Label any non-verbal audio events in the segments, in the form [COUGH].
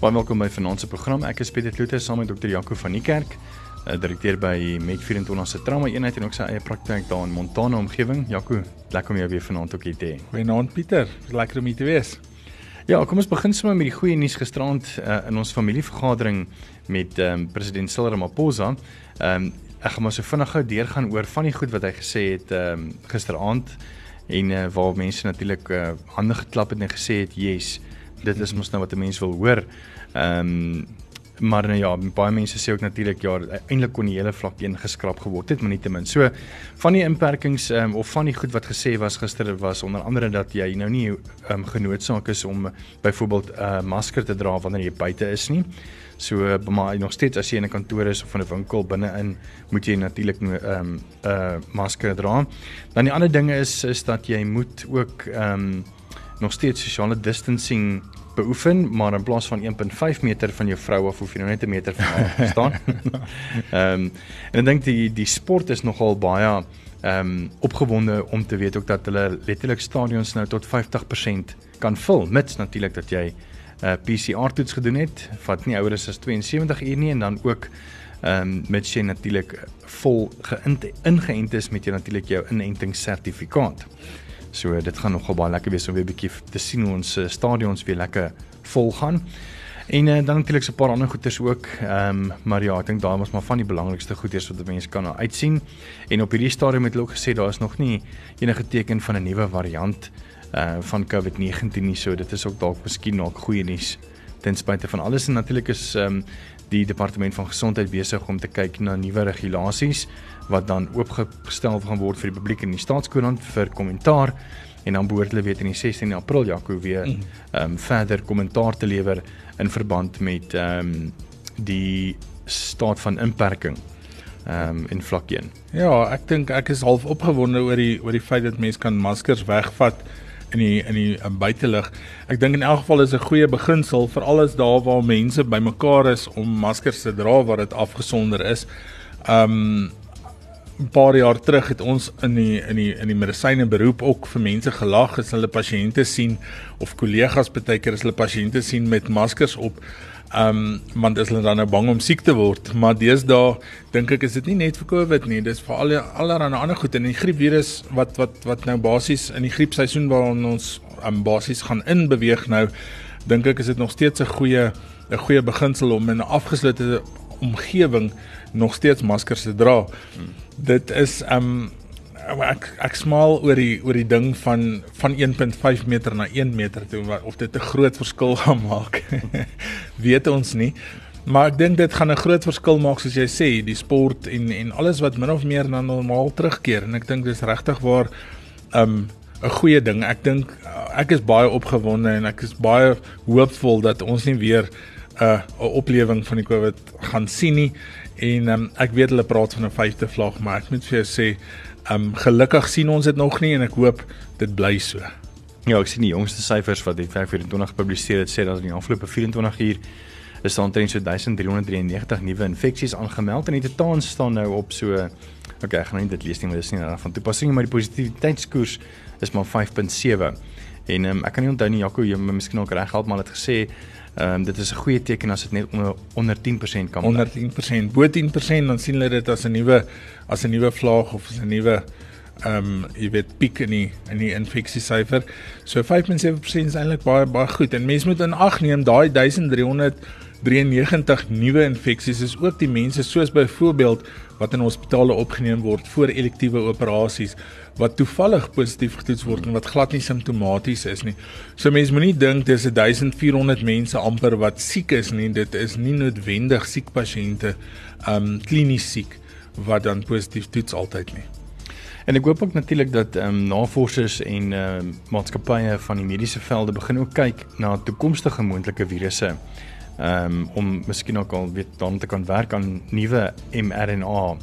Baie welkom by vanaand se program. Ek is Pieter Kloete saam met Dr. Jaco van die Kerk, eh, direkteur by Med24 se trauma eenheid en ook sy eie praktyk daar in Montana omgewing. Jaco, lekker om jou weer vanaand ook hier te hê. Goeienaand Pieter, lekker om hier te wees. Ja, kom ons begin sommer met die goeie nuus gisteraand uh, in ons familievergadering met um, president Cyril Ramaphosa. Ehm um, ek gaan maar so vinnig gou deurgaan oor van die goed wat hy gesê het ehm um, gisteraand en uh, waar mense natuurlik uh, hande geklap het en gesê het, "Yes, dit is mos nou wat 'n mens wil hoor." Ehm um, maar nou ja, baie mense sê ook natuurlik ja, eintlik kon die hele vlak 1 geskraap geword het, maar nietemin. So van die inperkings ehm um, of van die goed wat gesê was gister was onder andere dat jy nou nie ehm um, genoodsaak is om byvoorbeeld 'n uh, masker te dra wanneer jy buite is nie. So maar nog steeds as jy in 'n kantoor is of in 'n winkel binne-in, moet jy natuurlik 'n um, ehm, 'n uh, masker dra. Dan die ander dinge is is dat jy moet ook ehm um, nog steeds sosiale distancing beoefen, maar in plaas van 1.5 meter van jou vrou af hoef jy nou net 'n meter van haar staan. [LAUGHS] Ehm um, en ek dink die die sport is nogal baie ehm um, opgewonde om te weet ook dat hulle letterlik stadions nou tot 50% kan vul, mits natuurlik dat jy 'n uh, PCR toets gedoen het, vat nie ouer as 72 uur nie en dan ook ehm um, met jy natuurlik vol geïngeënt is met jy natuurlik jou inentingssertifikaat. So dit gaan nogal baie lekker wees om weer 'n bietjie te sien hoe ons eh, stadions weer lekker vol gaan. En uh, dan natuurlik so 'n paar ander goeders ook. Ehm um, maar ja, ek dink daai was maar van die belangrikste goeders wat mense kan nou uitsien. En op hierdie stadium het hulle ook gesê daar is nog nie enige teken van 'n nuwe variant uh van COVID-19 nie. So dit is ook dalk miskien nog goeie nuus ten spyte van alles en natuurlik is ehm um, die departement van gesondheid besig om te kyk na nuwe regulasies wat dan oopgestel gaan word vir die publiek in die staatskoerant vir kommentaar en dan behoort hulle weet in die 16 April Jaco weer mm. ehm um, verder kommentaar te lewer in verband met ehm um, die staat van inperking ehm um, in vlak 1. Ja, ek dink ek is half opgewonde oor die oor die feit dat mense kan maskers wegvat in die in die in buitelug. Ek dink in elk geval is 'n goeie beginsel vir alles daar waar mense bymekaar is om maskers te dra waar dit afgesonder is. Um 'n paar jaar terug het ons in die in die in die medisyne beroep ook vir mense gelag as hulle pasiënte sien of kollegas baie keer as hulle pasiënte sien met maskers op. Um want as hulle dan nou bang om siek te word, maar deesdae dink ek is dit nie net vir Covid nie, dis vir al allerlei ander goed en die griepvirus wat wat wat nou basies in die griepseisoen waarin ons um, basies gaan inbeweeg nou, dink ek is dit nog steeds 'n goeie 'n goeie beginsel om in 'n afgeslote omgewing nog steeds maskers te dra. Hmm. Dit is um ek ek smaal oor die oor die ding van van 1.5 meter na 1 meter toe of dit 'n groot verskil gaan [LAUGHS] maak. Weet ons nie. Maar ek dink dit gaan 'n groot verskil maak soos jy sê, die sport en en alles wat min of meer na normaal terugkeer en ek dink dis regtig waar um 'n goeie ding. Ek dink ek is baie opgewonde en ek is baie hoopvol dat ons nie weer 'n uh, 'n oplewing van die COVID gaan sien nie. En um, ek weet hulle praat van 'n vyfde vlak, maar ek moet vir jou sê Um gelukkig sien ons dit nog nie en ek hoop dit bly so. Ja, ek sien die jongste syfers wat die 524 gepubliseer het sê dat in die afgelope 24 uur is daar omtrent so 1393 nuwe infeksies aangemeld en die totaal staan nou op so okay, ek gaan nou nie dit lees nie, maar dis nie van toepassing maar die positiwiteitskoers is maar 5.7. En um, ek kan nie onthou nie Jaco, jy moet miskien ook reg help maar het gesê Ehm um, dit is 'n goeie teken as dit net onder onder 10% kan bly. Onder 10%, bo 10% dan sien hulle dit as 'n nuwe as 'n nuwe vlaag of as 'n nuwe ehm um, jy weet piek in die in die infeksie syfer. So 5.7% is eintlik baie baie goed en mense moet in ag neem daai 1393 nuwe infeksies is ook die mense soos byvoorbeeld wat in hospitale opgeneem word vir elektiewe operasies wat toevallig positief getoets word en wat glad nie simptomaties is nie. So mense moenie dink dis 1400 mense amper wat siek is nie. Dit is nie noodwendig siek pasiënte, um klinies siek wat dan positief toets altyd nie. En ek hoop ook natuurlik dat ehm um, navorsers en ehm um, maatskappye van die mediese velde begin ook kyk na toekomstige moontlike virusse. Ehm um, om miskien ook al weet dan te kan werk aan nuwe mRNA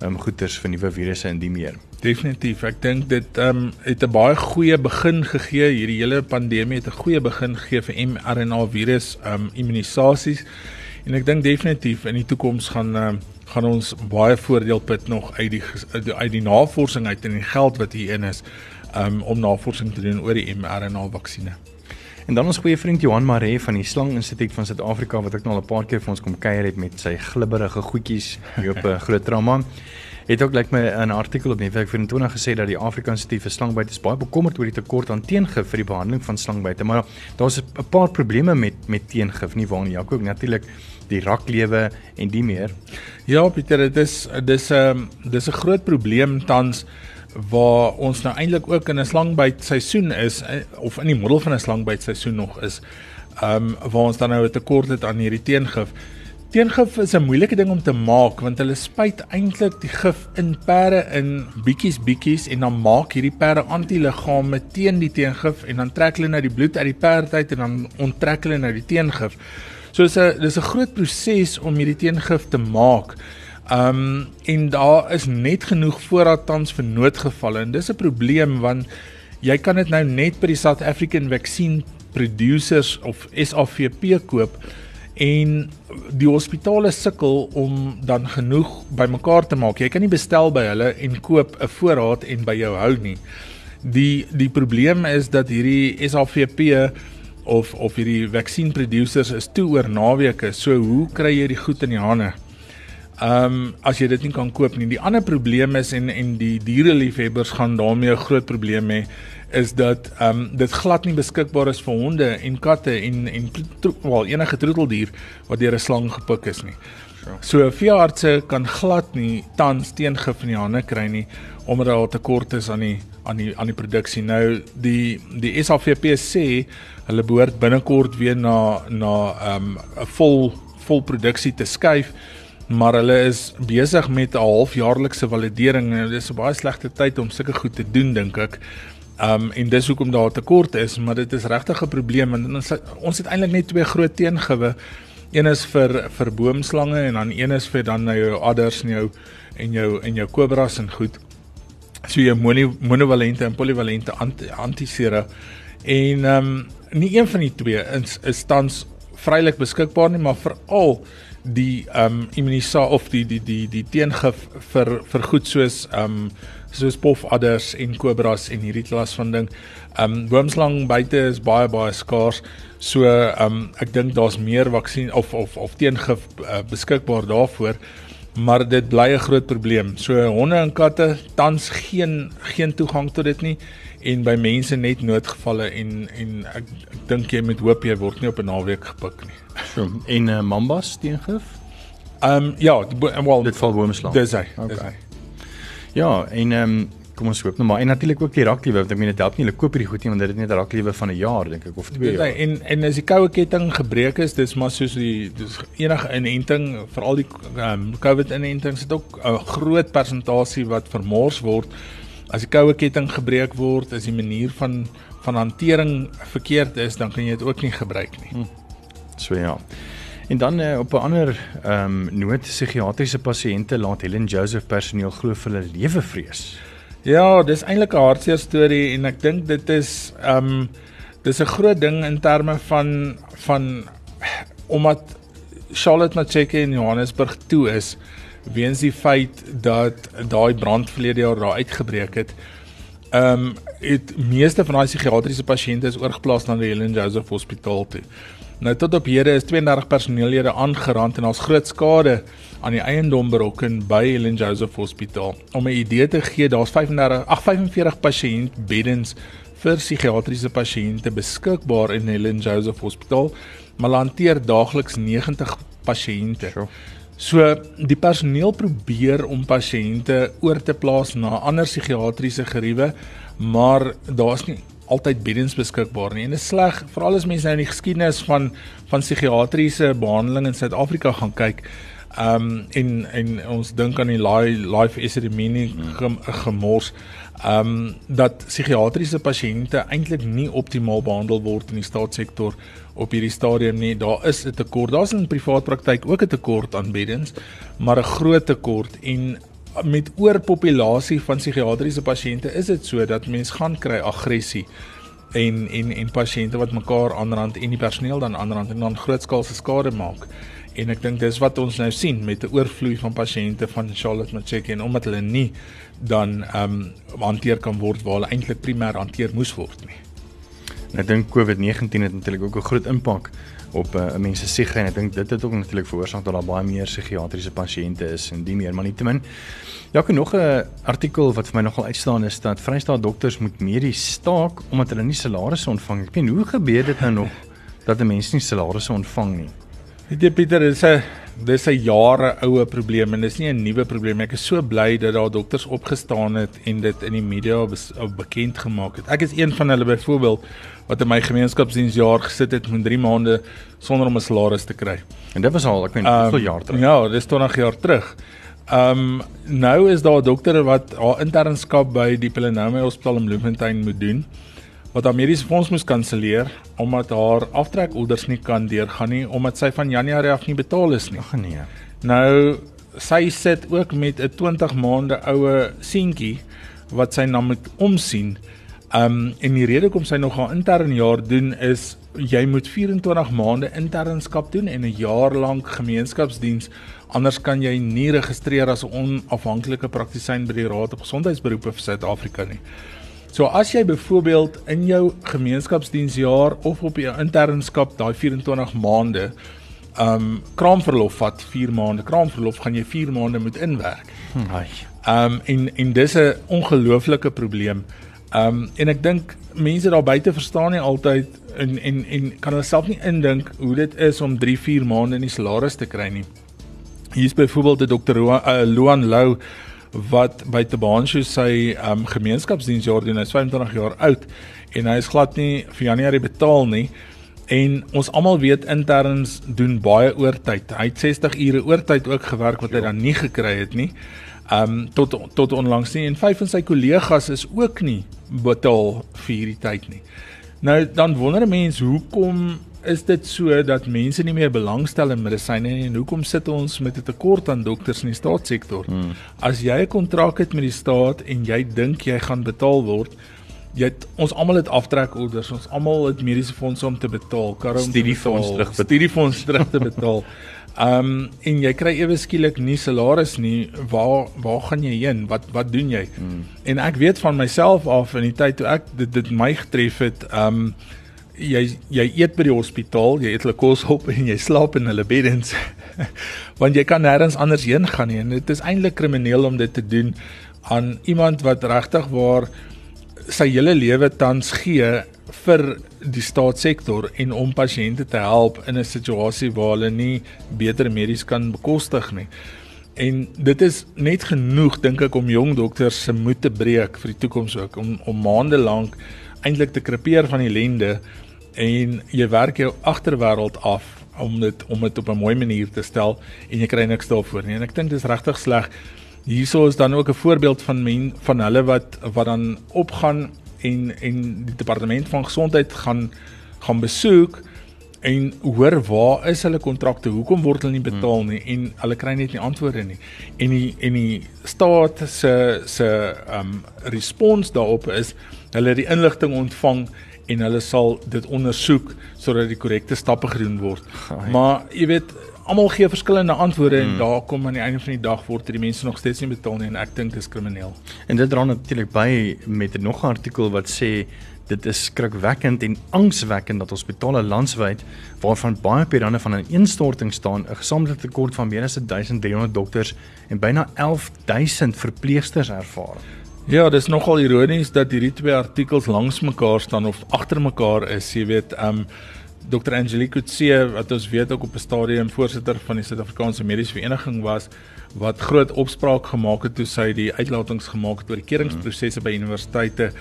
ehm um, goeters vir nuwe virusse en die meer. Definitief. Ek dink dit ehm um, het 'n baie goeie begin gegee. Hierdie hele pandemie het 'n goeie begin gegee vir mRNA virus ehm um, immunisasies. En ek dink definitief in die toekoms gaan ehm um, gaan ons baie voordeel put nog uit die uit die navorsing uit en die geld wat hierin is um, om navorsing te doen oor die mRNA vaksines. En dan ons goeie vriend Johan Maree van die Slang Instituut van Suid-Afrika wat ek nou al 'n paar keer vir ons kom kuier het met sy glibberige goedjies hier op 'n groot trauma het ook lyk like my 'n artikel op Netwerk 24 gesê dat die Afrikaanse Instituut vir Slangbyte is baie bekommerd oor die tekort aan teengif vir die behandeling van slangbyte, maar daar's 'n paar probleme met met teengif nie waar nie. Jaco ook natuurlik die raklewe en die meer. Ja, Pieter, dit is dis 'n um, dis 'n groot probleem tans waar ons nou eintlik ook in 'n slangbyt seisoen is eh, of in die middel van 'n slangbyt seisoen nog is. Ehm um, waar ons dan nou 'n tekort het aan hierdie teengif. Teengif is 'n moeilike ding om te maak want hulle spuit eintlik die gif in perde in bietjies bietjies en dan maak hierdie perde antiliggame teen die teengif en dan trek hulle nou die bloed uit die perd uit en dan onttrek hulle nou die teengif. So dis 'n dis 'n groot proses om hierdie teengif te maak. Um en daar is net genoeg voorraad tans vir noodgevalle en dis 'n probleem want jy kan dit nou net by die South African Vaccine Producers of SAVP koop en die hospitale sukkel om dan genoeg bymekaar te maak. Jy kan nie bestel by hulle en koop 'n voorraad en by jou hou nie. Die die probleem is dat hierdie SAVP of of hierdie vaccine producers is toe oor naweke. So hoe kry jy die goed in die hande? Ehm um, as jy dit nie kan koop nie. Die ander probleem is en en die diereliefhebbers gaan daarmee 'n groot probleem hê is dat ehm um, dit glad nie beskikbaar is vir honde en katte en en wel enige troeteldier wat deur 'n slang gepik is nie. So veeartse kan glad nie tans teengif in die hande kry nie omdat daar tekort is aan die aan die aan die produksie. Nou die die SAVP sê hulle behoort binnekort weer na na ehm um, 'n vol vol produksie te skuif maar hulle is besig met 'n halfjaarlikse validering en dit is 'n baie slegte tyd om sulke goed te doen dink ek. Um en dis hoekom daar tekort is, maar dit is regtig 'n probleem en ons ons het eintlik net twee groot teengewe. Een is vir vir boomslange en dan een is vir dan nou jou adders en jou en jou en jou kobras en goed. So jy monovalente en polivalente antisera en um nie een van die twee is is tans vrylik beskikbaar nie, maar veral die um immunisa of die die die die teengif vir vir goed soos um soos pofadders en kobras en hierdie klas van ding. Um boomslang buite is baie baie skaars. So um ek dink daar's meer vaksin of of of teengif uh, beskikbaar daarvoor. Maar dit bly 'n groot probleem. So honde en katte tans geen geen toegang tot dit nie en by mense net noodgevalle en en ek, ek dink jy moet hoop jy word nie op 'n naweek gepik nie. So en uh, mambas teengif? Um ja, well dit val boomslang. Dis hy. Okay. Dis hy. Ja, en ehm um, kom ons hoop nou maar en natuurlik ook die rakliewe want ek meen dit help nie hulle koop hierdie goed nie want dit het net 'n rakliewe van 'n jaar dink ek of twee jaar. En en as die koue ketting gebreek is, dis maar soos die dis enige inenting, veral die ehm um, COVID inentings het ook 'n groot persentasie wat vermors word. As die koue ketting gebreek word, is die manier van van hantering verkeerd is, dan kan jy dit ook nie gebruik nie. Hm. So ja. En dan uh, op 'n ander ehm um, noot psigiatriese pasiënte laat Helen Joseph personeel glo vir hulle lewe vrees. Ja, dis eintlik 'n hartseer storie en ek dink dit is ehm um, dis 'n groot ding in terme van van omdat Charlotte Macheke in Johannesburg toe is weens die feit dat daai brand verlede jaar daar uitgebreek het. Ehm um, het meeste van daai psigiatriese pasiënte is oorgeplaas na die Helen Joseph Hospitaal toe. Nou tot op hede is 32 personeellede aangerand en ons groot skade aan die eiendom berokken by Helen Joseph Hospitaal. Om 'n idee te gee, daar's 35 ag 45 pasiëntbeddens vir psigiatriese pasiënte beskikbaar in Helen Joseph Hospitaal, maar hanteer daagliks 90 pasiënte. So die personeel probeer om pasiënte oor te plaas na ander psigiatriese geriewe, maar daar's nie altyd beddens beskikbaar nie. En dit is sleg, veral as mense nou in die geskiedenis van van psigiatriese behandeling in Suid-Afrika gaan kyk. Ehm um, en en ons dink aan die life epidemie gem, gemors. Ehm um, dat psigiatriese pasiënte eintlik nie optimaal behandel word in die staatssektor op hierdie stadium nie. Daar is 'n tekort. Daar's in privaat praktyk ook 'n tekort aan beddens, maar 'n groot tekort en met oorpopulasie van psigiatriese pasiënte is dit so dat mens gaan kry aggressie en en en pasiënte wat mekaar aanrand en die personeel dan aanrand en dan grootskaalse skade maak. En ek dink dis wat ons nou sien met 'n oorvloei van pasiënte van Charlotte Macheke en omdat hulle nie dan ehm um, hanteer kan word waar hulle eintlik primêr hanteer moes word nie. En ek dink COVID-19 het natuurlik ook 'n groot impak op uh, mense se siege en ek dink dit het ook natuurlik veroorsaak dat daar baie meer psigiatriese pasiënte is en die meer maar nietemin. Ja, ek nog 'n artikel wat vir my nogal uitstaan is dat Vrystaat dokters moet medies staak omdat hulle nie salarisse ontvang nie. Ek weet hoe gebeur dit nou nog dat 'n mens nie salarisse ontvang nie? Weet jy Pieter, dis 'n dis 'n jare oue probleem en dis nie 'n nuwe probleem. Ek is so bly dat daar dokters opgestaan het en dit in die media bekend gemaak het. Ek is een van hulle byvoorbeeld wat in my gemeenskapsdiensjaar gesit het met 3 maande sonder om 'n salaris te kry. En dit was al ek weet hoeveel um, jaar terug. Ja, dis 20 jaar terug. Ehm um, nou is daar 'n dokter wat haar internskap by die Pelenome Hospitaal in Bloemfontein moet doen wat haar mediese fonds moes kanselleer omdat haar aftrekorders nie kan deurgaan nie omdat sy van Januarie af nie betaal is nie. Ag nee. Nou sy sit ook met 'n 20 maande oue seentjie wat sy na moet omsien. Um en die rede hoekom sy nog haar intern jaar doen is jy moet 24 maande internskap doen en 'n jaar lank gemeenskapsdiens anders kan jy nie registreer as 'n onafhanklike praktisyn by die Raad op Gesondheidsberoepe vir Suid-Afrika nie. So as jy byvoorbeeld in jou gemeenskapsdiensjaar of op jou internskap daai 24 maande um kraamverlof vat 4 maande kraamverlof gaan jy 4 maande moet inwerk. Ai. Um en en dis 'n ongelooflike probleem. Um en ek dink mense daar buite verstaan nie altyd en en en kan hulle self nie indink hoe dit is om 3 4 maande nie salaris te kry nie. Hier's byvoorbeeld 'n dokter Luan uh, Lou wat by Tabanshu sy um, gemeenskapsdiensjaar doen. Hy's 25 jaar oud en hy is glad nie vir Januarie betaal nie. En ons almal weet interns doen baie oortyd. Hy het 60 ure oortyd ook gewerk wat hy dan nie gekry het nie. Um tot tot onlangs nie en vyf van sy kollegas is ook nie betaal vir hierdie tyd nie. Nou dan wonder 'n mens hoekom is dit so dat mense nie meer belangstel in medisyne nie en hoekom sit ons met 'n tekort aan dokters in die staatssektor? Hmm. As jy 'n kontrak het met die staat en jy dink jy gaan betaal word, jy het, ons almal het aftrekorders, ons almal het mediese fondse om te betaal, karre om studiefonds terug, studiefonds terug te betaal. [LAUGHS] Ehm um, en jy kry ewe skielik nie salaris nie. Waar waar gaan jy heen? Wat wat doen jy? Hmm. En ek weet van myself af in die tyd toe ek dit dit my getref het, ehm um, jy jy eet by die hospitaal, jy eet hulle kos op en jy slaap in hulle beddens. [LAUGHS] Want jy kan nêrens anders heen gaan nie en dit is eintlik krimineel om dit te doen aan iemand wat regtig waar sy hele lewe tans gee vir die staatssektor en om pasiënte te help in 'n situasie waar hulle nie beter medies kan bekostig nie. En dit is net genoeg dink ek om jong dokters se moed te breek vir die toekoms ook om om maande lank eintlik te krepeer van die lende en jy werk jou agterwêreld af om dit om dit op 'n mooi manier te stel en jy kry niks daarvoor nie. En ek dink dis regtig sleg. Hierso is dan ook 'n voorbeeld van men van hulle wat wat dan opgaan en en die departement van gesondheid gaan gaan besoek en hoor waar is hulle kontrakte? Hoekom word hulle nie betaal nie? En hulle kry net nie antwoorde nie. En die en die staat se se um respons daarop is hulle die inligting ontvang en hulle sal dit ondersoek sodat die korrekte stappe gedoen word. Gaai. Maar jy weet, almal gee verskillende antwoorde hmm. en daar kom aan die einde van die dag word die mense nog steeds nie betaal nie en ek dink dit is krimineel. En dit dra natuurlik by met 'n nog 'n artikel wat sê dit is skrikwekkend en angswekkend dat hospitale landwyd waarvan baie op die rande van 'n instorting staan, 'n gesamentlike tekort van meer as 1300 dokters en byna 11000 verpleegsters ervaar. Ja, dis nogal ironies dat hierdie twee artikels langs mekaar staan of agter mekaar is. Jy weet, um Dr. Angelique Kutse wat ons weet ook op 'n stadium voorsitter van die Suid-Afrikaanse Mediese Vereniging was wat groot opspraak gemaak het toe sy die uitlatings gemaak het oor die keringsprosesse by universiteite.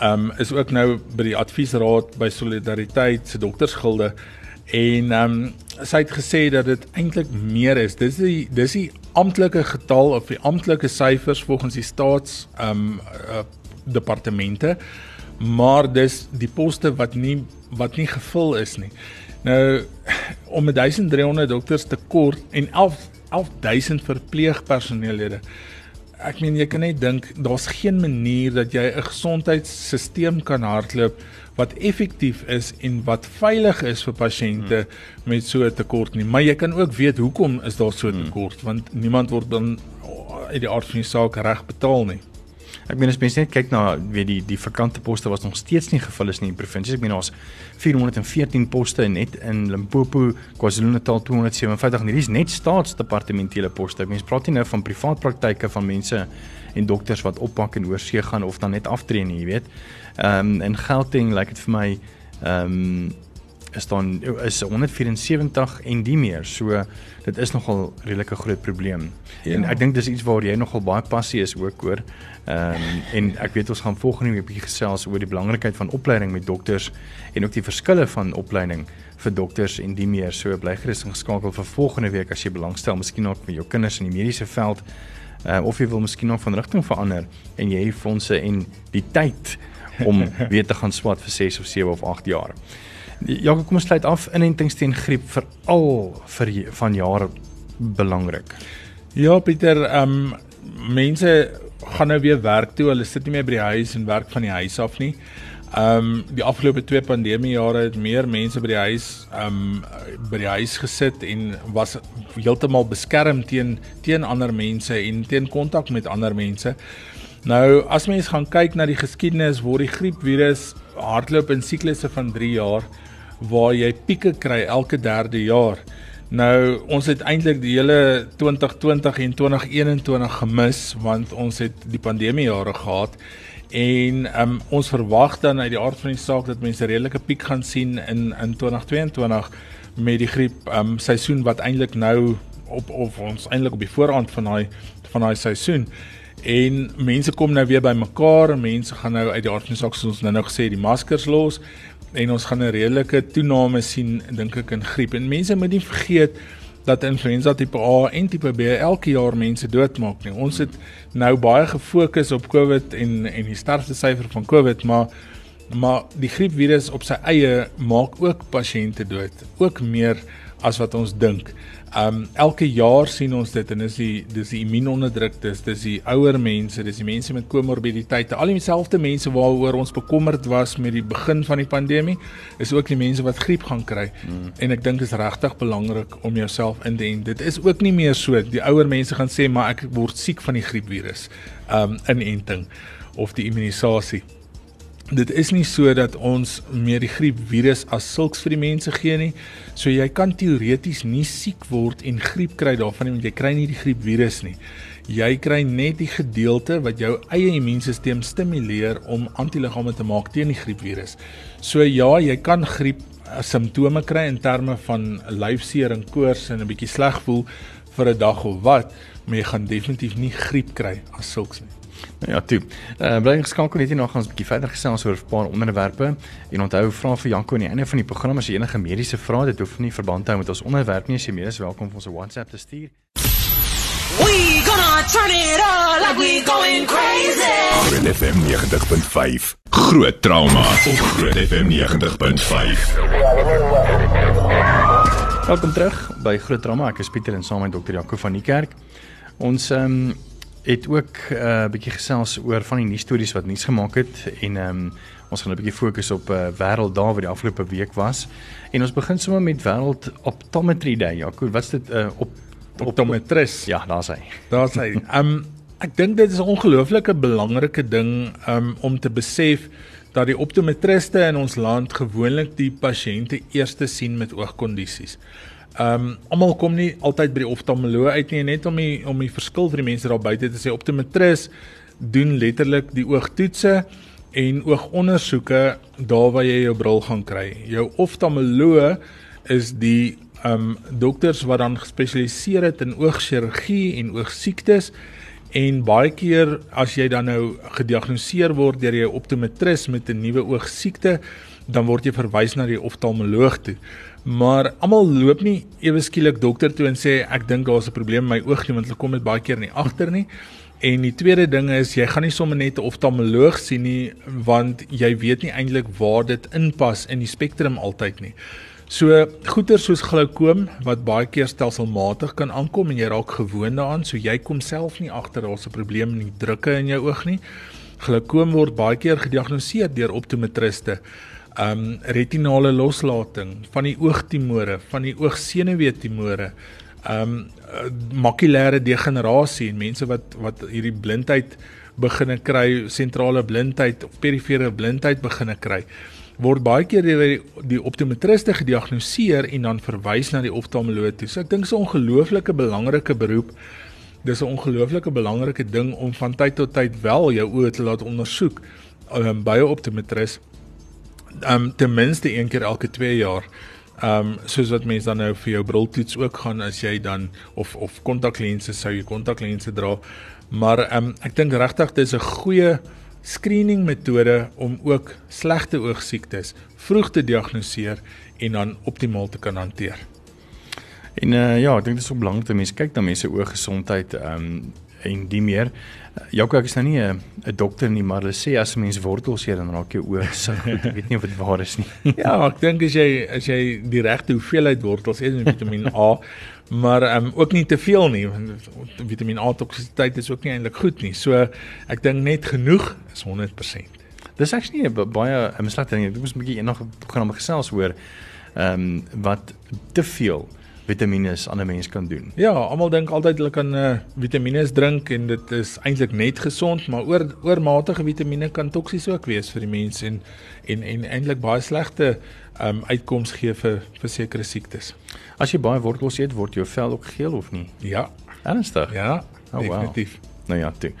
Um is ook nou by die adviesraad by Solidariteit se doktersgilde En ehm um, sy het gesê dat dit eintlik meer is. Dis die dis die amptelike getal of die amptelike syfers volgens die staats ehm um, uh, departemente, maar dis die poste wat nie wat nie gevul is nie. Nou om 1300 dokters te kort en 11 11000 verpleegpersonele ek meen jy kan net dink daar's geen manier dat jy 'n gesondheidstelsel kan hardloop wat effektief is en wat veilig is vir pasiënte hmm. met so 'n tekort nie. Maar jy kan ook weet hoekom is daar so 'n hmm. tekort hmm. want niemand word dan uit die aard van die saak reg betaal nie. Ek meen as mense net kyk na weet die die vakante poste was nog steeds nie gevul is nie in die provinsie. Ek meen daar's 414 poste net in Limpopo, KwaZulu-Natal 257 en hierdie is net staatsdepartementele poste. Mense praat nie nou van privaat praktyke van mense en dokters wat oppak en oorsee gaan of dan net aftree nie, jy weet. Ehm um, en Gauteng lyk like dit vir my ehm um, is dan is 174 en die meer. So dit is nogal redelike groot probleem. Ja. En ek dink dis iets waar jy nogal baie passie is ook oor. Ehm um, en ek weet ons gaan volgende week 'n bietjie gesels oor die belangrikheid van opleiding met dokters en ook die verskille van opleiding vir dokters en die meer. So bly gerus ingeskakel vir volgende week as jy belangstel, miskien ook met jou kinders in die mediese veld. Ehm uh, of jy wil miskien nog van rigting verander en jy het fondse en die tyd om [LAUGHS] weer te gaan swat vir 6 of 7 of 8 jaar. Ja, kom ons sluit af inentings teen griep vir al vir van jare belangrik. Ja, Pieter, ehm um, mense gaan nou weer werk toe. Hulle sit nie meer by die huis en werk van die huis af nie. Ehm um, die afgelope twee pandemie jare het meer mense by die huis ehm um, by die huis gesit en was heeltemal beskerm teen teen ander mense en teen kontak met ander mense. Nou as mens gaan kyk na die geskiedenis word die griepvirus hardloop in siklusse van 3 jaar waar jy pieke kry elke derde jaar. Nou ons het eintlik die hele 2020 en 2021 gemis want ons het die pandemie jare gehad en um, ons verwag dan uit die aard van die saak dat mense redelike piek gaan sien in in 2022 met die griep um, seisoen wat eintlik nou op of ons eintlik op die voorrand van daai van daai seisoen en mense kom nou weer bymekaar en mense gaan nou uit die aard van die saak soos ons nou nou gesê die maskers los en ons gaan 'n redelike toename sien dink ek in griep. En mense moet nie vergeet dat influenza tipe A en tipe B elke jaar mense doodmaak nie. Ons het nou baie gefokus op COVID en en die sterfte syfer van COVID, maar maar die griepvirus op sy eie maak ook pasiënte dood, ook meer as wat ons dink. Um elke jaar sien ons dit en dis die dis die immuunonderdruktes, dis die ouer mense, dis die mense met komorbiditeite, al dieselfde mense waaroor ons bekommerd was met die begin van die pandemie, is ook die mense wat griep gaan kry. Mm. En ek dink dit is regtig belangrik om jouself in te en. Dit is ook nie meer so die ouer mense gaan sê maar ek word siek van die griepvirus. Um inenting of die immunisasie dit is nie so dat ons meer die griepvirus as sulks vir die mense gee nie. So jy kan teoreties nie siek word en griep kry daarvan nie want jy kry nie die griepvirus nie. Jy kry net die gedeelte wat jou eie immuunstelsel stimuleer om antiliggame te maak teen die griepvirus. So ja, jy kan griep eh, simptome kry in terme van lyfseer en koors en 'n bietjie sleg voel vir 'n dag of wat, maar jy gaan definitief nie griep kry as sulks nie. Nou ja, toe. Uh bly geskakel net hier nog ons 'n bietjie verder gesels oor 'n paar onderwerpe. En onthou, vra vir Janko aan die einde van die program as jy enige mediese vrae het, dit hoef nie verband te hou met ons onderwerp nie, as jy meer is welkom om ons 'n WhatsApp te stuur. We gonna turn it on like we going crazy. Groot FM 90.5. Groot trauma op Groot FM 90.5. Welkom terug by Groot Trauma. Ek is Pieter en saam met Dr. Jaco van die kerk. Ons ehm um, het ook 'n uh, eh, bietjie gesels oor van die nuus stories wat nuus gemaak het en ehm um, ons gaan 'n bietjie fokus op 'n uh, wêrelddag wat die afgelope week was. En ons begin sommer met wêreld optometry day. Ja, cool. Wat's dit 'n uh, op optometris? Ja, daar's hy. Daar's hy. Ehm um, ek dink dit is 'n ongelooflike belangrike ding um, om te besef dat die optometriste in ons land gewoonlik die pasiënte eers sien met oogkondisies. Ehm um, almal kom nie altyd by die oftalmoloog uit nie net om die om die verskil vir die mense daar buite te sê optometris doen letterlik die oogtoetse en oogondersoeke daar waar jy jou bril gaan kry. Jou oftalmoloog is die ehm um, dokters wat dan gespesialiseer het in oogchirurgie en oogsiektes En baie keer as jy dan nou gediagnoseer word deur 'n optometris met 'n nuwe oogsiekte, dan word jy verwys na die oftalmoloog toe. Maar almal loop nie ewe skielik dokter toe en sê ek dink daar's 'n probleem met my oog nie want hulle kom dit baie keer nie agter nie. En die tweede ding is jy gaan nie sommer net 'n oftalmoloog sien nie want jy weet nie eintlik waar dit inpas in die spektrum altyd nie. So goeie soos glaukoom wat baie keer stelselmatig kan aankom en jy raak gewoond daaraan, so jy kom self nie agter daar's 'n probleem in die drukke in jou oog nie. Glaukoom word baie keer gediagnoseer deur optometriste. Um retinale loslating van die oogtumore, van die oogsenuweetumore, um makulêre degenerasie en mense wat wat hierdie blindheid begine kry, sentrale blindheid of perifere blindheid begine kry word baie keer deur die optometriste gediagnoseer en dan verwys na die oftalmoloog toe. So ek dink dit is 'n ongelooflike belangrike beroep. Dis 'n ongelooflike belangrike ding om van tyd tot tyd wel jou oë te laat ondersoek um, by 'n optometris. Um ten minste een keer elke 2 jaar. Um soos wat mense dan nou vir jou briltoets ook gaan as jy dan of of kontaklense sou jy kontaklense dra. Maar um ek dink regtig dis 'n goeie screening metode om ook slegte oogsiektes vroeg te diagnoseer en dan optimaal te kan hanteer. En uh, ja, ek dink dit is so belangrik dat mense kyk na mense ooggesondheid ehm um, en die meer. Jaco, ek is nou nie 'n 'n dokter nie, maar hulle sê as 'n mens wortels eet dan raak jou oë so goed. [LAUGHS] Ek weet nie of dit waar is nie. [LAUGHS] ja, ek dink as jy as jy die regte hoeveelheid wortels eet met Vitamiin A maar um, ook nie te veel nie want Vitamiin A toksisiteit is ook nie eintlik goed nie. So ek dink net genoeg is 100%. Dis actually baie 'n slegte ding. Ek moes 'n bietjie eendag gaan om gesels hoor ehm um, wat te veel vitamiene aan 'n mens kan doen. Ja, almal dink altyd hulle kan uh, vitamiene drink en dit is eintlik net gesond, maar oor oormatige vitamiene kan toksies ook wees vir die mens en en en eintlik baie slegte um uitkoms gee vir vir sekere siektes. As jy baie wortels eet, word jou vel ook geel of nie? Ja, ernstig. Ja, oh, definitief. Wow. Nou ja, toe.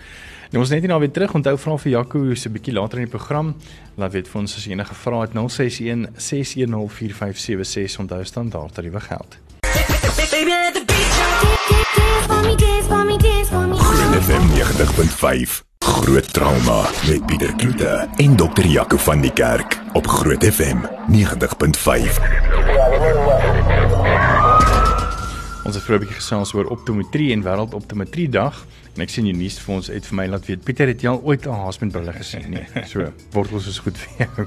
Nou ons net nie nou weer terug onthou vra vir Jaco so 'n bietjie later in die program. Laat weet vir ons as jy enige vrae het 061 610 4576 onthou staan daar tariewe geld. FM 90.5 Groot trauma met Pieter Kloete en Dr. Jaco van die Kerk op Groot FM 90.5 Ons het vroeër 'n bietjie gesels oor optometrie en wêreld optometrie dag en ek sien die nuus vir ons uit vir my laat weet Pieter het jy al ooit 'n haaspunt brille gesien nie. [LAUGHS] So, wortels is goed vir jou.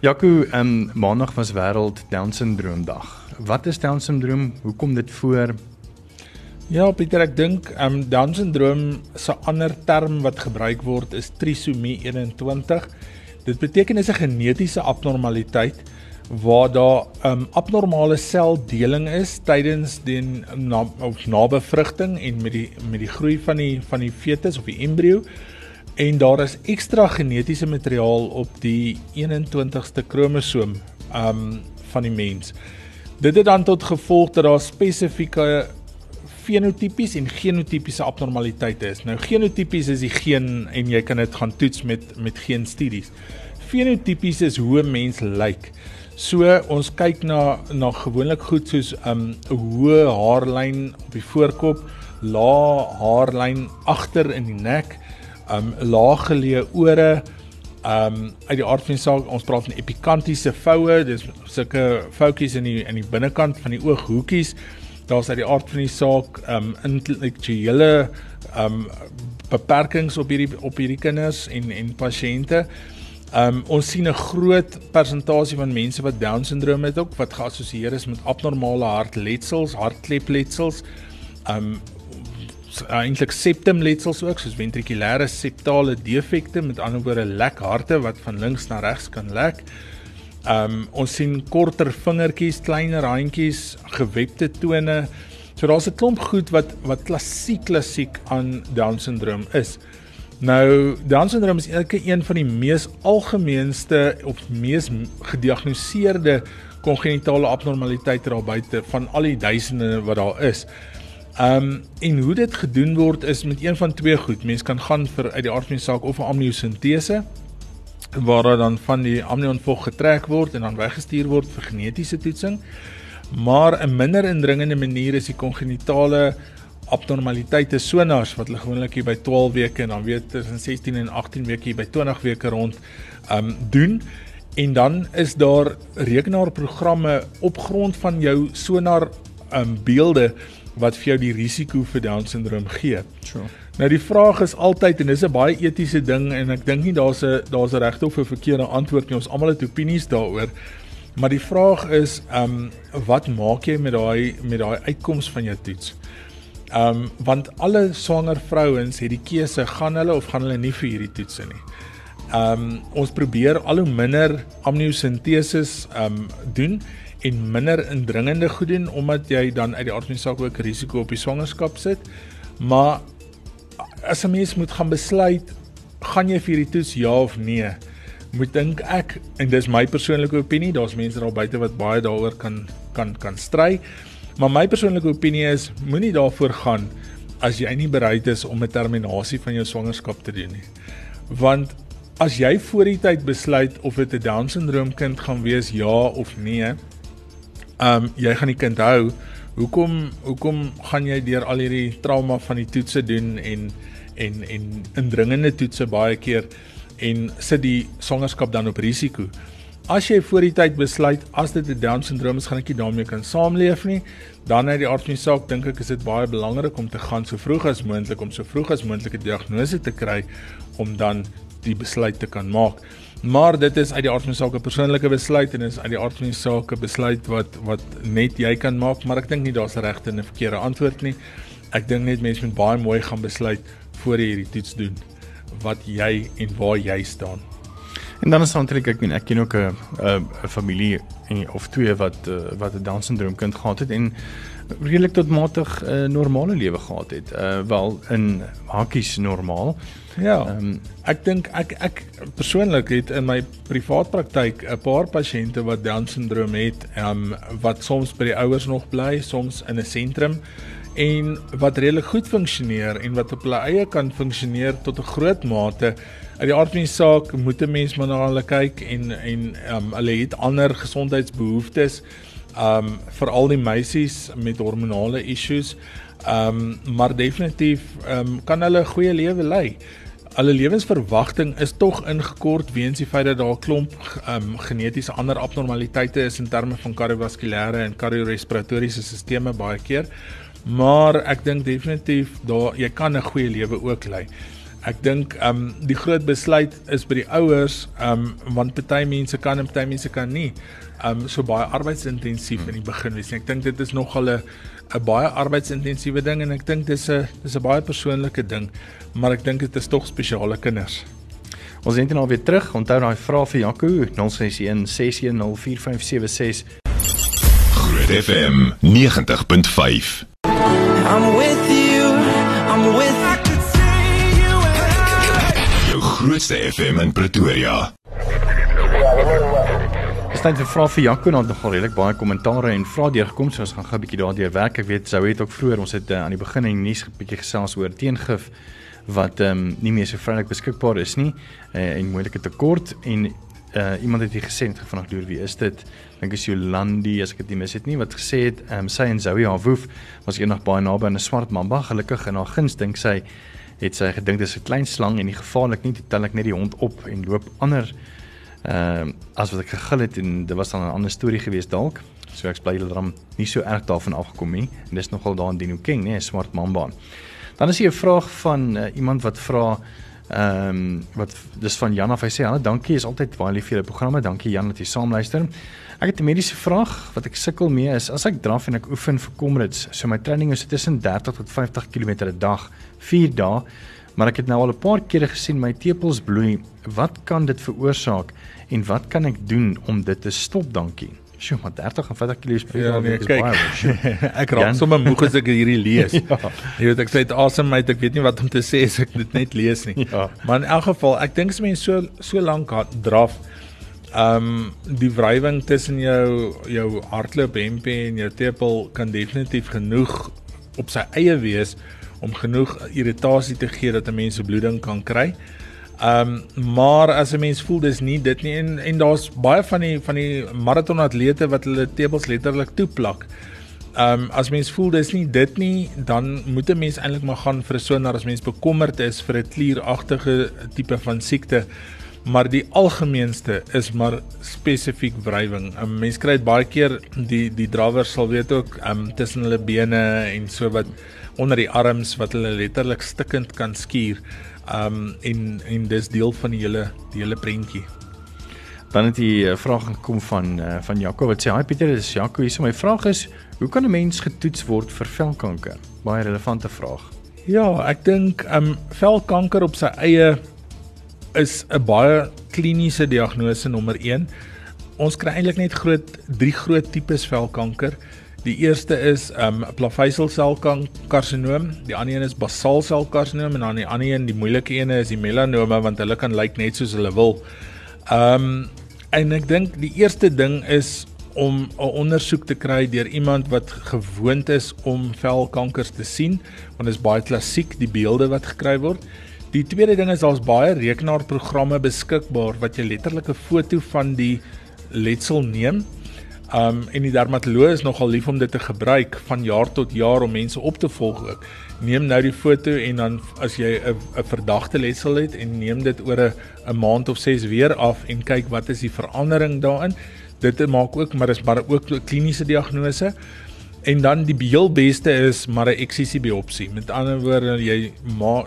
Jaco, ehm um, maandag was wêreld down syndroom dag. Wat is down syndroom? Hoe kom dit voor? Ja, Pieter, ek dink ehm um, down syndroom se ander term wat gebruik word is trisomie 21. Dit beteken is 'n genetiese abnormaliteit waar daar 'n um, abnormale seldeling is tydens die na, of nabevrugting en met die met die groei van die van die fetus of die embrio en daar is ekstra genetiese materiaal op die 21ste kromosoom um van die mens. Dit het dan tot gevolg dat daar spesifieke fenotipies en genotipiese abnormaliteite is. Nou genotipies is die geen en jy kan dit gaan toets met met geen studies. Fenotipies is hoe 'n mens lyk. So ons kyk na na gewoonlik goed soos 'n um, hoë haarlyn op die voorkop, lae haarlyn agter in die nek, um laag geleë ore, um, uit die aard van die saak, ons praat van epikantiese voue, dis sulke foutjies in die in die binnekant van die ooghoekies. Daar's uit die aard van die saak ehm um, intellektuele ehm um, beperkings op hierdie op hierdie kinders en en pasiënte. Ehm um, ons sien 'n groot persentasie van mense wat down syndroom het ook wat geassosieer is met abnormale hartletsels, hartklepletsels. Ehm um, eintlik septumletsels ook soos ventrikulêre septale defekte met ander woorde lek harte wat van links na regs kan lek. Um ons sien korter vingertjies, kleiner handjies, gewebde tone. So daar's 'n klomp goed wat wat klassiek klassiek aan down syndroom is. Nou down syndroom is elke een van die mees algemeenste of mees gediagnoseerde kongenitale abnormaliteite daar buite van al die duisende wat daar is. Ehm um, en hoe dit gedoen word is met een van twee goed. Mens kan gaan vir uit die aard van die saak of 'n amniosintese waar dan van die amnionvog getrek word en dan weggestuur word vir genetiese toetsing. Maar 'n minder indringende manier is die kongenitale abnormaliteite sonars wat hulle gewoonlik hier by 12 weke en dan weer tussen 16 en 18 weke hier by 20 weke rond um doen en dan is daar rekenaarprogramme op grond van jou sonar um beelde wat vir jou die risiko vir down syndroom gee. Sure. Nou die vraag is altyd en dis 'n baie etiese ding en ek dink nie daar's 'n daar's 'n regte of 'n verkeerde antwoord nie. Ons almal het opinies daaroor. Maar die vraag is, ehm um, wat maak jy met daai met daai uitkoms van jou toets? Ehm um, want alle swanger vrouens het die keuse gaan hulle of gaan hulle nie vir hierdie toetse nie. Ehm um, ons probeer al hoe minder amniosentesis ehm um, doen en minder indringende goed doen omdat jy dan uit die aard van die saak ook risiko op die swangerskap sit. Maar as 'n mens moet gaan besluit gaan jy vir hierdie toets ja of nee, moet dink ek en dis my persoonlike opinie, daar's mense daar buite wat baie daaroor kan kan kan stry. Maar my persoonlike opinie is moenie daarvoor gaan as jy nie bereid is om 'n terminasie van jou swangerskap te doen nie. Want as jy voor die tyd besluit of dit 'n down syndroom kind gaan wees ja of nee, um, jy gaan die kind hou. Hoekom hoekom gaan jy deur al hierdie trauma van die toetse doen en en en indringende toetse baie keer en sit die swangerskap dan op risiko? As jy voor die tyd besluit as dit 'n down syndroom is, gaan ek nie daarmee kan saamleef nie. Dan uit die aard van die saak dink ek is dit baie belangrik om te gaan so vroeg as moontlik om so vroeg as moontlik 'n diagnose te kry om dan die besluit te kan maak. Maar dit is uit die aard van die saak 'n persoonlike besluit en is uit die aard van die saak 'n besluit wat wat net jy kan maak, maar ek dink nie daar's 'n regte en 'n verkeerde antwoord nie. Ek dink net mense moet baie mooi gaan besluit voor jy hierdie toets doen wat jy en waar jy staan. En dan is natuurlik ek meen ek ken ook 'n 'n familie en of twee wat uh, wat 'n down syndroom kind gehad het en redelik tot matig 'n uh, normale lewe gehad het. Uh wel in hakkies normaal. Ja. Um, ek dink ek ek persoonlik het in my privaat praktyk 'n paar pasiënte wat down syndroom het, um, wat soms by die ouers nog bly, soms in 'n sentrum en wat redelik goed funksioneer en wat op hulle eie kan funksioneer tot 'n groot mate. Uit die aard van die saak moet 'n mens maar na hulle kyk en en um, hulle het ander gesondheidsbehoeftes. Um veral die meisies met hormonale issues. Um maar definitief um kan hulle 'n goeie lewe lei. Hulle lewensverwagting is tog ingekort weens die feit dat daar 'n klomp um genetiese ander abnormaliteite is in terme van kardiovaskulêre en kardiorespiratoriese sisteme baie keer. Maar ek dink definitief daar jy kan 'n goeie lewe ook lei. Ek dink ehm um, die groot besluit is by die ouers ehm um, want party mense kan en party mense kan nie ehm um, so baie arbeidsintensief hmm. in die begin wees. Ek dink dit is nogal 'n 'n baie arbeidsintensiewe ding en ek dink dis 'n dis 'n baie persoonlike ding, maar ek dink dit is tog spesiale kinders. Ons het nou weer terug. Onthou daai vraag vir Jaco 061 6104576. Groot FM 90.5. I'm with you. Grootste FM in Pretoria. Dis tyd vir vrae vir Jaco en nogal redelik baie kommentare en vrae deurgekom, so ons gaan gou 'n bietjie daardeur werk. Ek weet sou het ook vroeër ons het uh, aan die begin in die nuus 'n bietjie gesels oor teengif wat ehm um, nie meer so vrylik beskikbaar is nie uh, en moeilike tekort en uh, iemand het hier gesê het vanaand deur wie is dit? Dink is Jolandi as ek dit nie mis het nie wat gesê het um, sy en Zoe haar woef was eendag baie naby aan 'n swart mamba gelukkig in haar guns dink sy het sy gedink dis 'n klein slang en nie gevaarlik nie, tel ek net die hond op en loop ander ehm uh, as wat ek gegil het en dit was dan 'n ander storie geweest dalk. So ek bly hulle dan nie so erg daarvan afgekom nie en dis nogal daar in Dino King, nee, swart mamba. Dan is hier 'n vraag van uh, iemand wat vra ehm um, wat dis van Jan af hy sê ja, dankie is altyd baie lief vir julle programme. Dankie Jan dat jy saamluister. Ek het 'n mediese vraag wat ek sukkel mee is as ek draf en ek oefen vir Comrades, so my training is tussen 30 tot 50 km 'n dag, 4 dae, maar ek het nou al 'n paar kere gesien my tepels bloei. Wat kan dit veroorsaak en wat kan ek doen om dit te stop? Dankie. Sjoe, maar 30 en 50 km per Ja, dag nee, is kyk. baie. [LAUGHS] ek raak sommer moeg as ek hierdie lees. [LAUGHS] Ja. Jy weet ek sê dit asem uit, ek weet nie wat om te sê as ek dit net lees nie. Ja. Maar in elk geval, ek dink as mense so so lank draf, ehm um, die wrywing tussen jou jou hardloop hempie en jou tepel kan definitief genoeg op sy eie wees om genoeg irritasie te gee dat 'n mens 'n bloeding kan kry. Ehm um, maar as 'n mens voel dis nie dit nie en en daar's baie van die van die marathonatlete wat hulle tepels letterlik toeplak. Ehm um, as mens voel dis nie dit nie, dan moet 'n mens eintlik maar gaan vir 'n sonar as mens bekommerd is vir 'n klieragtige tipe van siekte. Maar die algemeenste is maar spesifiek wrywing. 'n um, Mens kry dit baie keer die die drawers sal weet ook ehm um, tussen hulle bene en so wat onder die arms wat hulle letterlik stikkend kan skuur. Ehm um, en en dis deel van die hele die hele prentjie. Dan het die uh, vraag gekom van uh, van Jaco wat sê: "Hi Pieter, dis Jaco hier. So my vraag is, hoe kan 'n mens getoets word vir velkanker?" Baie relevante vraag. Ja, ek dink ehm um, velkanker op sy eie is 'n baie kliniese diagnose nommer 1. Ons kry eintlik net groot drie groot tipes velkanker. Die eerste is ehm um, plaveiselsel-karsinoom, die ander een is basaalsel-karsinoom en dan die ander een, die moeilike een is die melanoma want hulle kan lyk net soos hulle wil. Ehm um, en ek dink die eerste ding is om 'n ondersoek te kry deur iemand wat gewoond is om velkankers te sien, want dit is baie klassiek die beelde wat gekry word. Die tweede ding is daar's baie rekenaarprogramme beskikbaar wat jy letterlik 'n foto van die letsel neem. Um en die dermatoloog is nogal lief om dit te gebruik van jaar tot jaar om mense op te volg ook. Neem nou die foto en dan as jy 'n verdagte letsel het en neem dit oor 'n maand of 6 weer af en kyk wat is die verandering daarin. Dit maak ook maar is maar ook kliniese diagnose. En dan die heel beste is maar 'n eksissie biopsie. Met ander woorde jy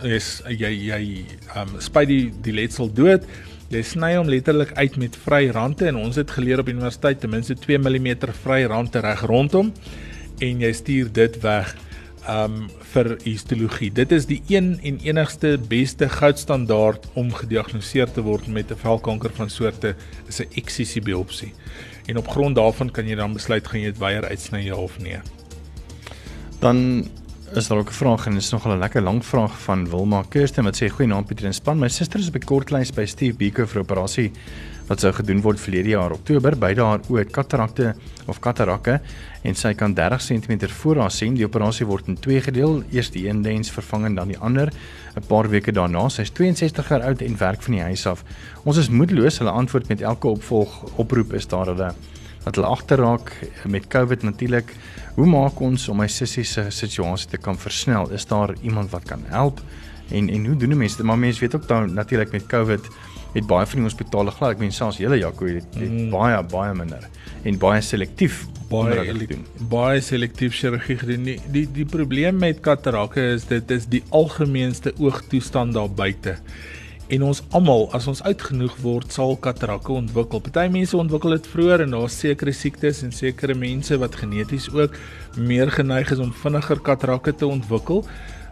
is jy jy um spuit die die letsel dood Jy sny hom letterlik uit met vry rande en ons het geleer op universiteit ten minste 2 mm vry rande reg rondom en jy stuur dit weg um vir histologie. Dit is die een en enigste beste goudstandaard om gediagnoseer te word met 'n velkanker van soorte is 'n eksissie biopsie. En op grond daarvan kan jy dan besluit gaan jy dit weier uitsny ja of nee. Dan is daar ook 'n vraag en dit is nogal 'n lekker lang vraag van Wilma Kirsten wat sê goeie naam Pieter en span. My suster is op die kortlys by Steve Biko vir operasie wat sou gedoen word verlede jaar Oktober. Beide haar oë katarakte of katarakke en sy kan 30 cm voor haar sien. Die operasie word in twee gedeel, eers die een lens vervang en dan die ander 'n paar weke daarna. Sy is 62 jaar oud en werk van die huis af. Ons is moedeloos. Hulle antwoord met elke opvolg oproep is daar hulle wat hulle agterraak met COVID natuurlik. Hoe maak ons om my sussie se situasie te kan versnel? Is daar iemand wat kan help? En en hoe doen mense dit? Maar mense weet ook dan natuurlik met COVID het baie van die hospitale glad, ek meen selfs hele Jaco het, het mm. baie baie minder en baie selektief baie doen. Baie selektief chirurgie gedoen. Die die die probleem met katarakke is dit is die algemeenste oogtoestand daar buite en ons almal as ons oud genoeg word sal katarakke ontwikkel. Party mense ontwikkel dit vroeër en daar's sekere siektes en sekere mense wat geneties ook meer geneig is om vinniger katarakke te ontwikkel.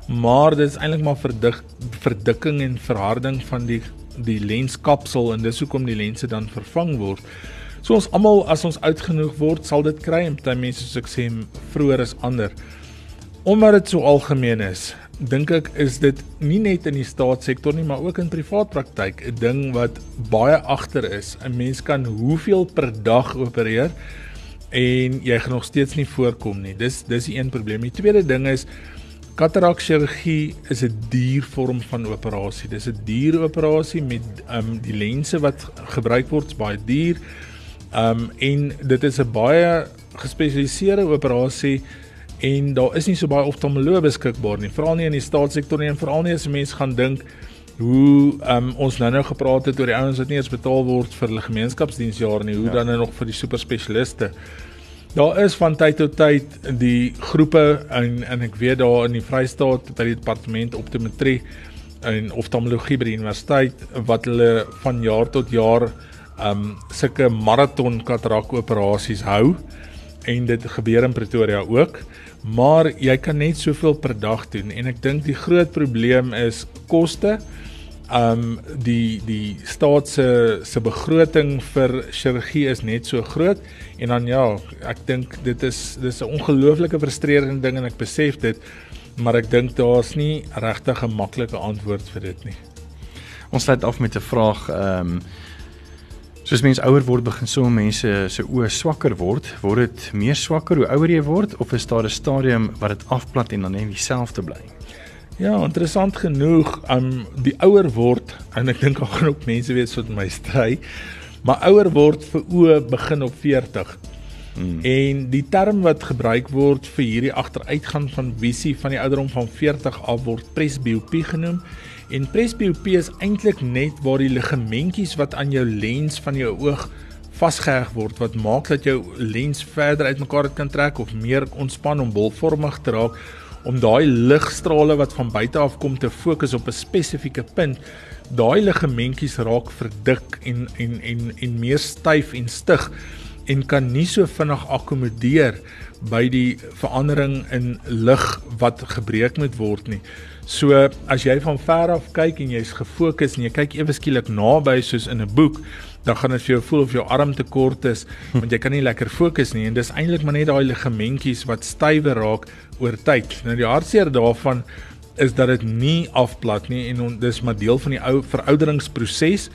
Maar dit is eintlik maar verdik verdikking en verharding van die die lenskapsel en dis hoekom die lense dan vervang word. So ons almal as ons oud genoeg word sal dit kry en party mense soos ek sê vroeër is ander. Omdat dit so algemeen is, dink ek is dit nie net in die staatssektor nie, maar ook in privaat praktyk 'n ding wat baie agter is. 'n Mens kan hoeveel per dag opereer en jy gaan nog steeds nie voorkom nie. Dis dis die een probleem. Die tweede ding is katarak chirurgie is 'n duur vorm van operasie. Dis 'n duur operasie met ehm um, die lense wat gebruik word is baie duur. Ehm um, en dit is 'n baie gespesialiseerde operasie en daar is nie so baie oftalmoloë beskikbaar nie, veral nie in die staatssektor nie en veral nie as mense gaan dink hoe um, ons nou-nou gepraat het oor die ouens wat nie eens betaal word vir hulle gemeenskapsdiensjare nie, hoe ja. dan nou nog vir die superspesialiste. Daar is van tyd tot tyd die groepe en en ek weet daar in die Vrystaat by die departement optometrie en oftalmologie by die universiteit wat hulle van jaar tot jaar um sulke maraton katarak operasies hou. En dit gebeur in Pretoria ook. Maar jy kan net soveel per dag doen. En ek dink die groot probleem is koste. Um die die staat se se begroting vir chirurgie is net so groot en dan ja, ek dink dit is dis 'n ongelooflike frustrerende ding en ek besef dit, maar ek dink daar's nie regtig 'n maklike antwoord vir dit nie. Ons sluit af met 'n vraag um Soos mense ouer word, begin so mense se oë swakker word. Word dit meer swakker hoe ouer jy word of is daar 'n stadium wat dit afplat en dan net dieselfde bly? Ja, interessant genoeg, um die ouer word en ek dink daar gaan ook mense wees wat my stry, maar ouer word vir oë begin op 40. Mm. En die term wat gebruik word vir hierdie agteruitgang van visie van die ouderdom van 40 af word presbiopie genoem. En presbiopie is eintlik net waar die ligamentjies wat aan jou lens van jou oog vasgeheg word wat maak dat jou lens verder uitmekaar kan trek of meer ontspan om bolvormig te raak om daai ligstrale wat van buite af kom te fokus op 'n spesifieke punt. Daai ligamentjies raak verdik en en en en meer styf en stig en kan nie so vinnig akkommodeer by die verandering in lig wat gebreek moet word nie. So as jy van ver af kyk en jy's gefokus en jy kyk ewe skielik naby soos in 'n boek, dan gaan dit vir jou voel of jou arm te kort is want jy kan nie lekker fokus nie. En dis eintlik maar net daai ligamentjies wat stywer raak oor tyd. Nou die hartseer daarvan is dat dit nie afplat nie en on, dis maar deel van die ou verouderingsproses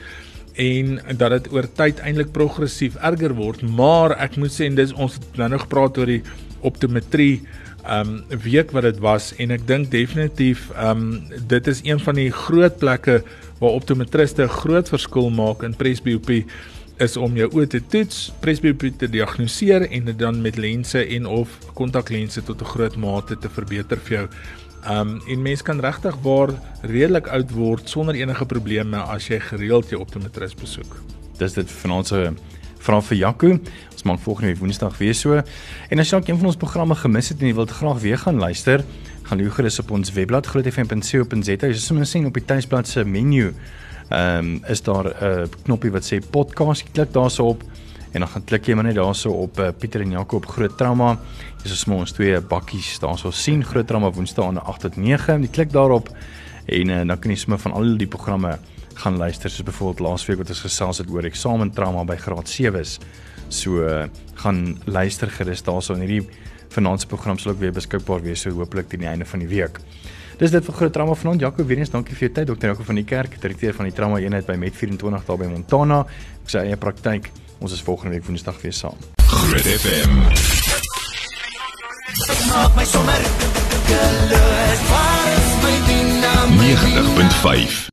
en dat dit oor tyd eintlik progressief erger word, maar ek moet sê en dis ons het nou nog gepraat oor die optometrie um week wat dit was en ek dink definitief um dit is een van die groot plekke waar optometriste 'n groot verskil maak in presbiopie is om jou oë te toets, presbiopie te diagnoseer en dit dan met lense en of kontaklense tot 'n groot mate te verbeter vir jou. Um en mens kan regtig waar redelik oud word sonder enige probleme as jy gereeld jou optometris besoek. Dis dit vanaand se vra vir Jaco. Ons maak volgende Woensdag weer so. En as jy dalk een van ons programme gemis het en jy wil graag weer gaan luister, gaan jy gerus op ons webblad grootfm.co.za. Jy sien sien op die tuisblad se menu. Ehm um, is daar 'n uh, knoppie wat sê podcast. Jy klik daarsoop en dan gaan klik jy maar net daarso op uh, Pieter en Jaco op Groot Trauma. Dis is ons twee bakkies daarso sien Groot Trauma Woensdae aan 8 tot 9. Jy klik daarop en uh, dan kan jy sommer van al die programme gaan luister soos byvoorbeeld laasweek wat ons gesels het oor eksamentrauma by graad 7's. So uh, gaan luister gerus daarso in hierdie vanaand se program sal ook weer beskikbaar wees so hopelik teen die einde van die week. Dis dit vir groot trauma vanaand. Jaco weer eens dankie vir jou tyd. Dokter Jaco van die kerk, direkteur van die trauma eenheid by Met 24 daar by Montana. Ek sê eie praktyk. Ons is volgende week Woensdag weer saam. Groot FM. Maak my sommer gelus. Waar is my dynamiek? 90.5